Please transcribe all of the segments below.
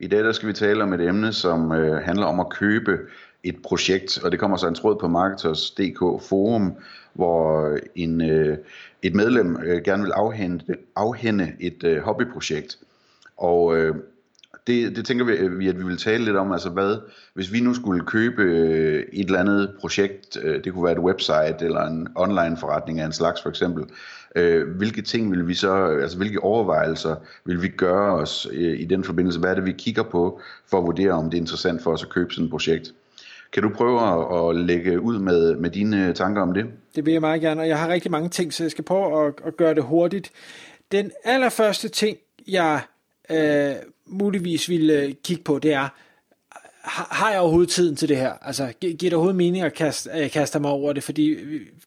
I dag der skal vi tale om et emne, som øh, handler om at købe et projekt, og det kommer så en tråd på Marketers.dk forum, hvor øh, en, øh, et medlem øh, gerne vil afhente, afhænde et øh, hobbyprojekt. Og øh, det, det tænker vi, at vi vil tale lidt om, altså hvad, hvis vi nu skulle købe øh, et eller andet projekt, øh, det kunne være et website eller en online forretning af en slags for eksempel, øh, hvilke ting vil vi så, altså hvilke overvejelser vil vi gøre os i den forbindelse, hvad er det vi kigger på for at vurdere, om det er interessant for os at købe sådan et projekt. Kan du prøve at, at lægge ud med, med dine tanker om det? Det vil jeg meget gerne, og jeg har rigtig mange ting, så jeg skal prøve at, at gøre det hurtigt. Den allerførste ting, jeg øh, muligvis ville øh, kigge på, det er, har jeg overhovedet tiden til det her? Altså, giver det overhovedet mening at kaste, at øh, kaste mig over det? Fordi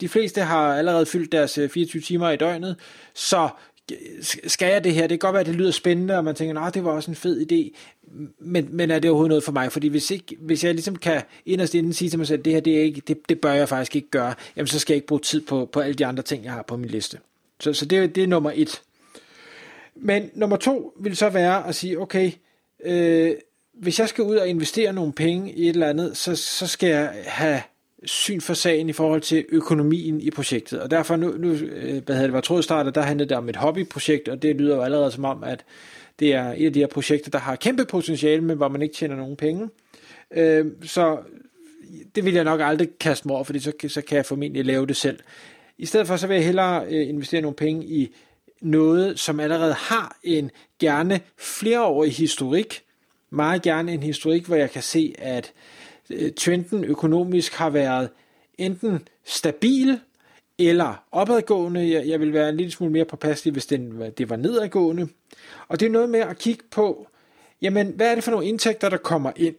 de fleste har allerede fyldt deres øh, 24 timer i døgnet, så skal jeg det her? Det kan godt være, at det lyder spændende, og man tænker, at det var også en fed idé, men, men er det overhovedet noget for mig? Fordi hvis, ikke, hvis jeg ligesom kan inderst inden sige til mig selv, at det her, det, er ikke, det, det bør jeg faktisk ikke gøre, jamen så skal jeg ikke bruge tid på, på alle de andre ting, jeg har på min liste. Så, så det, det er nummer et. Men nummer to vil så være at sige, okay, øh, hvis jeg skal ud og investere nogle penge i et eller andet, så, så skal jeg have syn for sagen i forhold til økonomien i projektet. Og derfor nu, nu øh, hvad hedder det, var trådstarter, der handlede det om et hobbyprojekt, og det lyder jo allerede som om, at det er et af de her projekter, der har kæmpe potentiale, men hvor man ikke tjener nogen penge. Øh, så det vil jeg nok aldrig kaste mig over, fordi så, så kan jeg formentlig lave det selv. I stedet for, så vil jeg hellere øh, investere nogle penge i noget, som allerede har en gerne flereårig historik. Meget gerne en historik, hvor jeg kan se, at øh, trenden økonomisk har været enten stabil eller opadgående. Jeg, jeg vil være en lille smule mere påpasselig, hvis den, det var nedadgående. Og det er noget med at kigge på, jamen, hvad er det for nogle indtægter, der kommer ind?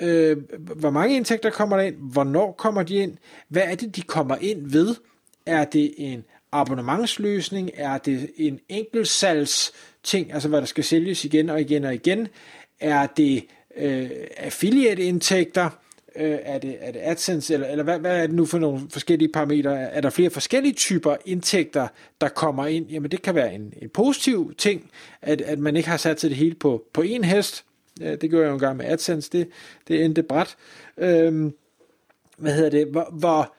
Øh, hvor mange indtægter kommer der ind? Hvornår kommer de ind? Hvad er det, de kommer ind ved? Er det en abonnementsløsning? Er det en enkeltsalgs ting, altså hvad der skal sælges igen og igen og igen? Er det øh, affiliate-indtægter? Øh, er, det, er det AdSense, eller, eller hvad, hvad er det nu for nogle forskellige parametre? Er der flere forskellige typer indtægter, der kommer ind? Jamen det kan være en, en positiv ting, at, at man ikke har sat sig det hele på, på én hest. Det gjorde jeg jo engang med AdSense, det, det endte bræt. Øhm, hvad hedder det? Hvor, hvor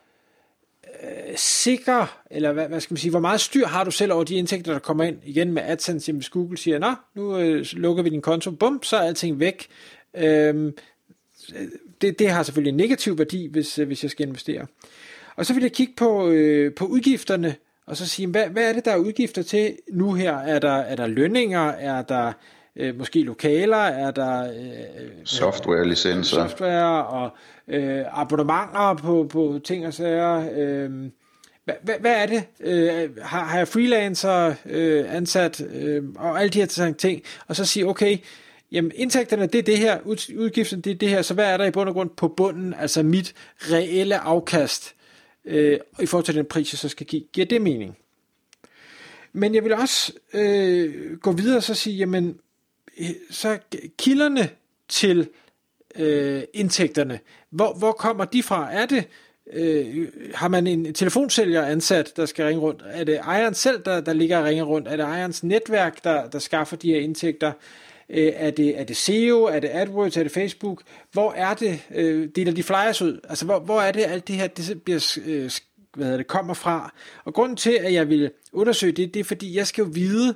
sikker, eller hvad, hvad skal man sige, hvor meget styr har du selv over de indtægter, der kommer ind igen med AdSense, hvis Google siger, nå, nu øh, lukker vi din konto, bum, så er alting væk. Øhm, det, det har selvfølgelig en negativ værdi, hvis, øh, hvis jeg skal investere. Og så vil jeg kigge på, øh, på udgifterne, og så sige, hvad, hvad er det, der er udgifter til nu her? Er der, er der lønninger? Er der øh, måske lokaler? Er der øh, software-licenser? Software og øh, abonnementer på, på ting og sager? Øh, hvad, hvad er det? Øh, har, har jeg freelancer øh, ansat? Øh, og alle de her ting. Og så sige, okay, jamen indtægterne det er det her, udgifterne det er det her, så hvad er der i bund og grund på bunden, altså mit reelle afkast øh, i forhold til den pris, jeg så skal give. Giver det mening? Men jeg vil også øh, gå videre og så sige, jamen, øh, så kilderne til øh, indtægterne, hvor, hvor kommer de fra? Er det, øh, har man en telefonsælger ansat, der skal ringe rundt? Er det ejeren selv, der, der ligger og ringer rundt? Er det ejerens netværk, der, der skaffer de her indtægter? Øh, er, det, er det SEO? Er det AdWords? Er det Facebook? Hvor er det, øh, deler de flyers ud? Altså, hvor, hvor er det alt det her, det bliver, øh, hvad hedder det, kommer fra? Og grunden til, at jeg vil undersøge det, det er, fordi jeg skal jo vide,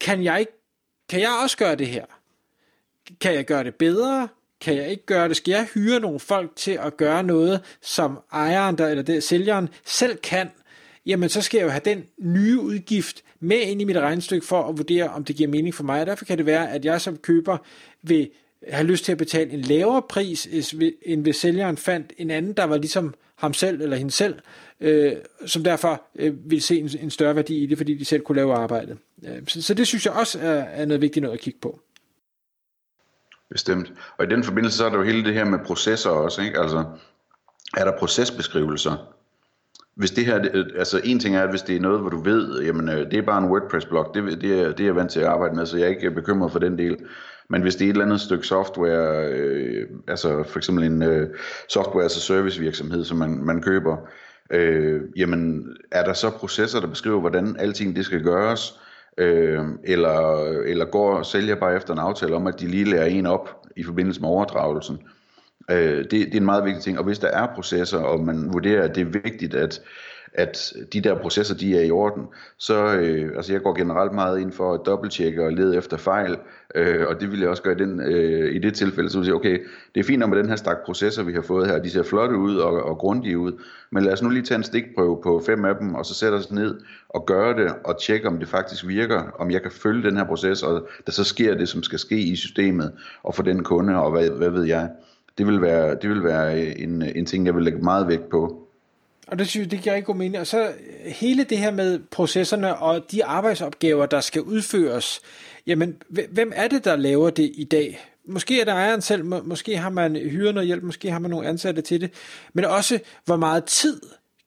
kan jeg, kan jeg også gøre det her? Kan jeg gøre det bedre? Kan jeg ikke gøre det? Skal jeg hyre nogle folk til at gøre noget, som ejeren der, eller det, sælgeren selv kan? Jamen, så skal jeg jo have den nye udgift med ind i mit regnestykke for at vurdere, om det giver mening for mig. Og derfor kan det være, at jeg som køber vil have lyst til at betale en lavere pris, end hvis sælgeren fandt en anden, der var ligesom ham selv eller hende selv, øh, som derfor øh, vil se en, en større værdi i det, fordi de selv kunne lave arbejdet. Øh, så, så det synes jeg også er, er noget vigtigt noget at kigge på. Bestemt. Og i den forbindelse, så er der jo hele det her med processer også, ikke? Altså, er der procesbeskrivelser? hvis det her, altså en ting er, at hvis det er noget, hvor du ved, jamen øh, det er bare en WordPress-blog, det, det, er, det er jeg vant til at arbejde med, så jeg er ikke bekymret for den del. Men hvis det er et eller andet stykke software, øh, altså for eksempel en øh, software as a service virksomhed, som man, man køber, øh, jamen er der så processer, der beskriver, hvordan alting det skal gøres, øh, eller, eller går sælger bare efter en aftale om, at de lige lærer en op i forbindelse med overdragelsen. Øh, det, det er en meget vigtig ting, og hvis der er processer, og man vurderer, at det er vigtigt, at at de der processer, de er i orden. Så øh, altså jeg går generelt meget ind for at dobbelttjekke og lede efter fejl, øh, og det vil jeg også gøre i, den, øh, i det tilfælde, så vil jeg sige, okay, det er fint med den her stak processer, vi har fået her, de ser flotte ud og, og grundige ud, men lad os nu lige tage en stikprøve på fem af dem, og så sætte os ned og gøre det, og tjekke, om det faktisk virker, om jeg kan følge den her proces, og der så sker det, som skal ske i systemet, og for den kunde, og hvad, hvad ved jeg. Det vil være, det vil være en, en ting, jeg vil lægge meget vægt på. Og det synes jeg, det giver ikke god mening. Og så øh, hele det her med processerne og de arbejdsopgaver, der skal udføres, jamen, hvem er det, der laver det i dag? Måske er det ejeren selv, måske har man hyret noget hjælp, måske har man nogle ansatte til det, men også, hvor meget tid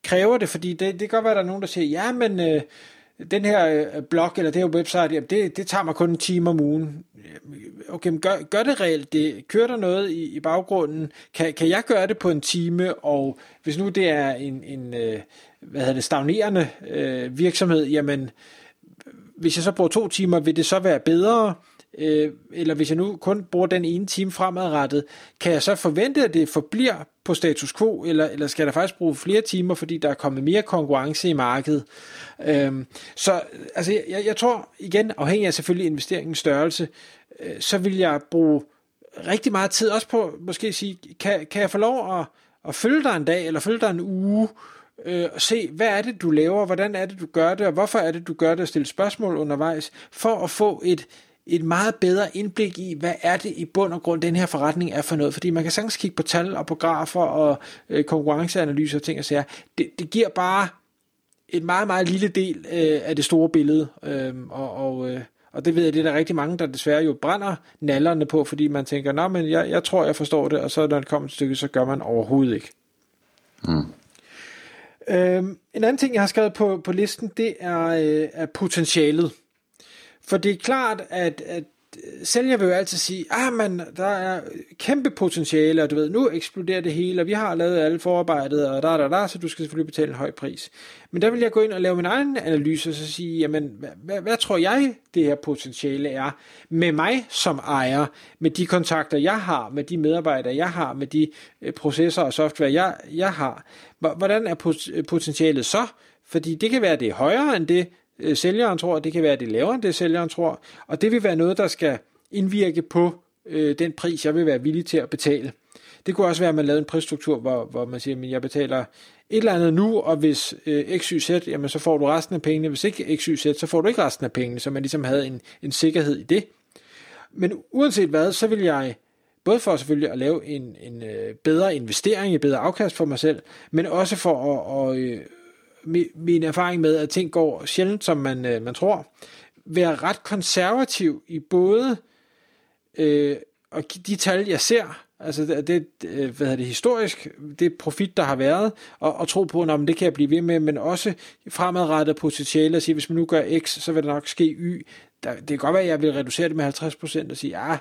kræver det, fordi det, det kan godt være, at der er nogen, der siger, ja, men øh, den her øh, blog eller det her website, jamen det, det tager mig kun en time om ugen. Okay, men gør, gør det reelt det? Kører der noget i, i baggrunden? Kan, kan jeg gøre det på en time? Og hvis nu det er en, en øh, hvad hedder det, stagnerende øh, virksomhed, jamen hvis jeg så bruger to timer, vil det så være bedre? Øh, eller hvis jeg nu kun bruger den ene time fremadrettet, kan jeg så forvente, at det forbliver på status quo, eller, eller skal der faktisk bruge flere timer, fordi der er kommet mere konkurrence i markedet? Øhm, så altså, jeg, jeg tror igen, afhængig af selvfølgelig investeringens størrelse, øh, så vil jeg bruge rigtig meget tid også på måske sige, kan, kan jeg få lov at, at følge dig en dag, eller følge dig en uge, øh, og se, hvad er det, du laver, hvordan er det, du gør det, og hvorfor er det, du gør det, og stille spørgsmål undervejs, for at få et, et meget bedre indblik i, hvad er det i bund og grund, den her forretning er for noget. Fordi man kan sagtens kigge på tal og på grafer og øh, konkurrenceanalyser og ting og sager. Det, det giver bare et meget, meget lille del øh, af det store billede. Øh, og, og, øh, og det ved jeg, det er der rigtig mange, der desværre jo brænder nallerne på, fordi man tænker, nej, men jeg, jeg tror, jeg forstår det, og så når det kommer et stykke, så gør man overhovedet ikke. Mm. Øhm, en anden ting, jeg har skrevet på, på listen, det er, øh, er potentialet. For det er klart, at, at sælger vil jo altid sige, ah, men der er kæmpe potentiale, og du ved, nu eksploderer det hele, og vi har lavet alle forarbejdet, og der, der, der, så du skal selvfølgelig betale en høj pris. Men der vil jeg gå ind og lave min egen analyse, og så sige, jamen, hvad, hvad, hvad tror jeg, det her potentiale er med mig som ejer, med de kontakter, jeg har, med de medarbejdere, jeg har, med de øh, processer og software, jeg, jeg har. Hvordan er potentialet så? Fordi det kan være, at det er højere end det, øh, sælgeren tror, det kan være det lavere end det sælgeren tror, og det vil være noget, der skal indvirke på øh, den pris, jeg vil være villig til at betale. Det kunne også være, at man lavede en prisstruktur, hvor, hvor man siger, at jeg betaler et eller andet nu, og hvis øh, XYZ, jamen så får du resten af pengene. Hvis ikke XYZ, så får du ikke resten af pengene, så man ligesom havde en, en sikkerhed i det. Men uanset hvad, så vil jeg både for selvfølgelig at lave en, en øh, bedre investering, et bedre afkast for mig selv, men også for at, at, øh, min erfaring med, at ting går sjældent, som man, øh, man tror, være ret konservativ i både øh, og de tal, jeg ser, altså det, øh, hvad det, historisk, det profit, der har været, og, og tro på, at det kan jeg blive ved med, men også fremadrettet potentiale at sige, hvis man nu gør X, så vil der nok ske Y. Der, det kan godt være, at jeg vil reducere det med 50% og sige, ja,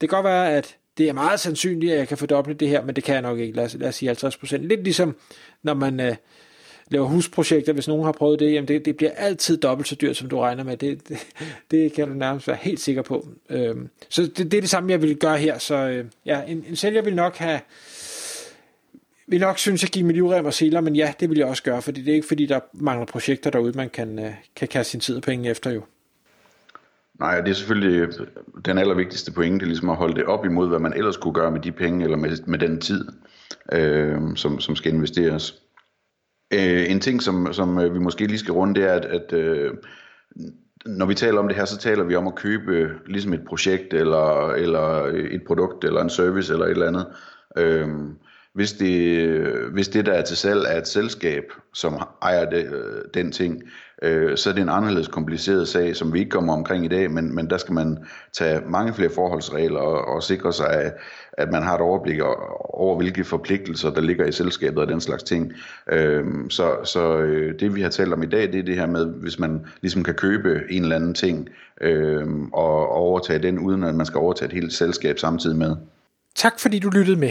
det kan godt være, at det er meget sandsynligt, at jeg kan fordoble det her, men det kan jeg nok ikke. Lad os, lad os sige 50%. Lidt ligesom, når man, øh, laver husprojekter, hvis nogen har prøvet det, jamen det, det bliver altid dobbelt så dyrt, som du regner med. Det, det, det kan du nærmest være helt sikker på. Øhm, så det, det er det samme, jeg vil gøre her. Så øh, ja, en, en sælger vil nok have vil nok synes at give mit livrem og seler, men ja, det vil jeg også gøre, for det er ikke fordi, der mangler projekter derude, man kan, øh, kan kaste sin tid og penge efter jo. Nej, det er selvfølgelig øh, den allervigtigste pointe, det er ligesom at holde det op imod, hvad man ellers kunne gøre med de penge, eller med, med den tid, øh, som, som skal investeres. Øh, en ting, som, som øh, vi måske lige skal runde, det er, at, at øh, når vi taler om det her, så taler vi om at købe øh, ligesom et projekt, eller, eller øh, et produkt, eller en service, eller et eller andet. Øh, hvis det, hvis det der er til salg er et selskab, som ejer det, øh, den ting, øh, så er det en anderledes kompliceret sag, som vi ikke kommer omkring i dag, men, men der skal man tage mange flere forholdsregler og, og sikre sig, at, at man har et overblik over, hvilke forpligtelser, der ligger i selskabet og den slags ting. Øh, så så øh, det vi har talt om i dag, det er det her med, hvis man ligesom kan købe en eller anden ting øh, og overtage den, uden at man skal overtage et helt selskab samtidig med. Tak fordi du lyttede med.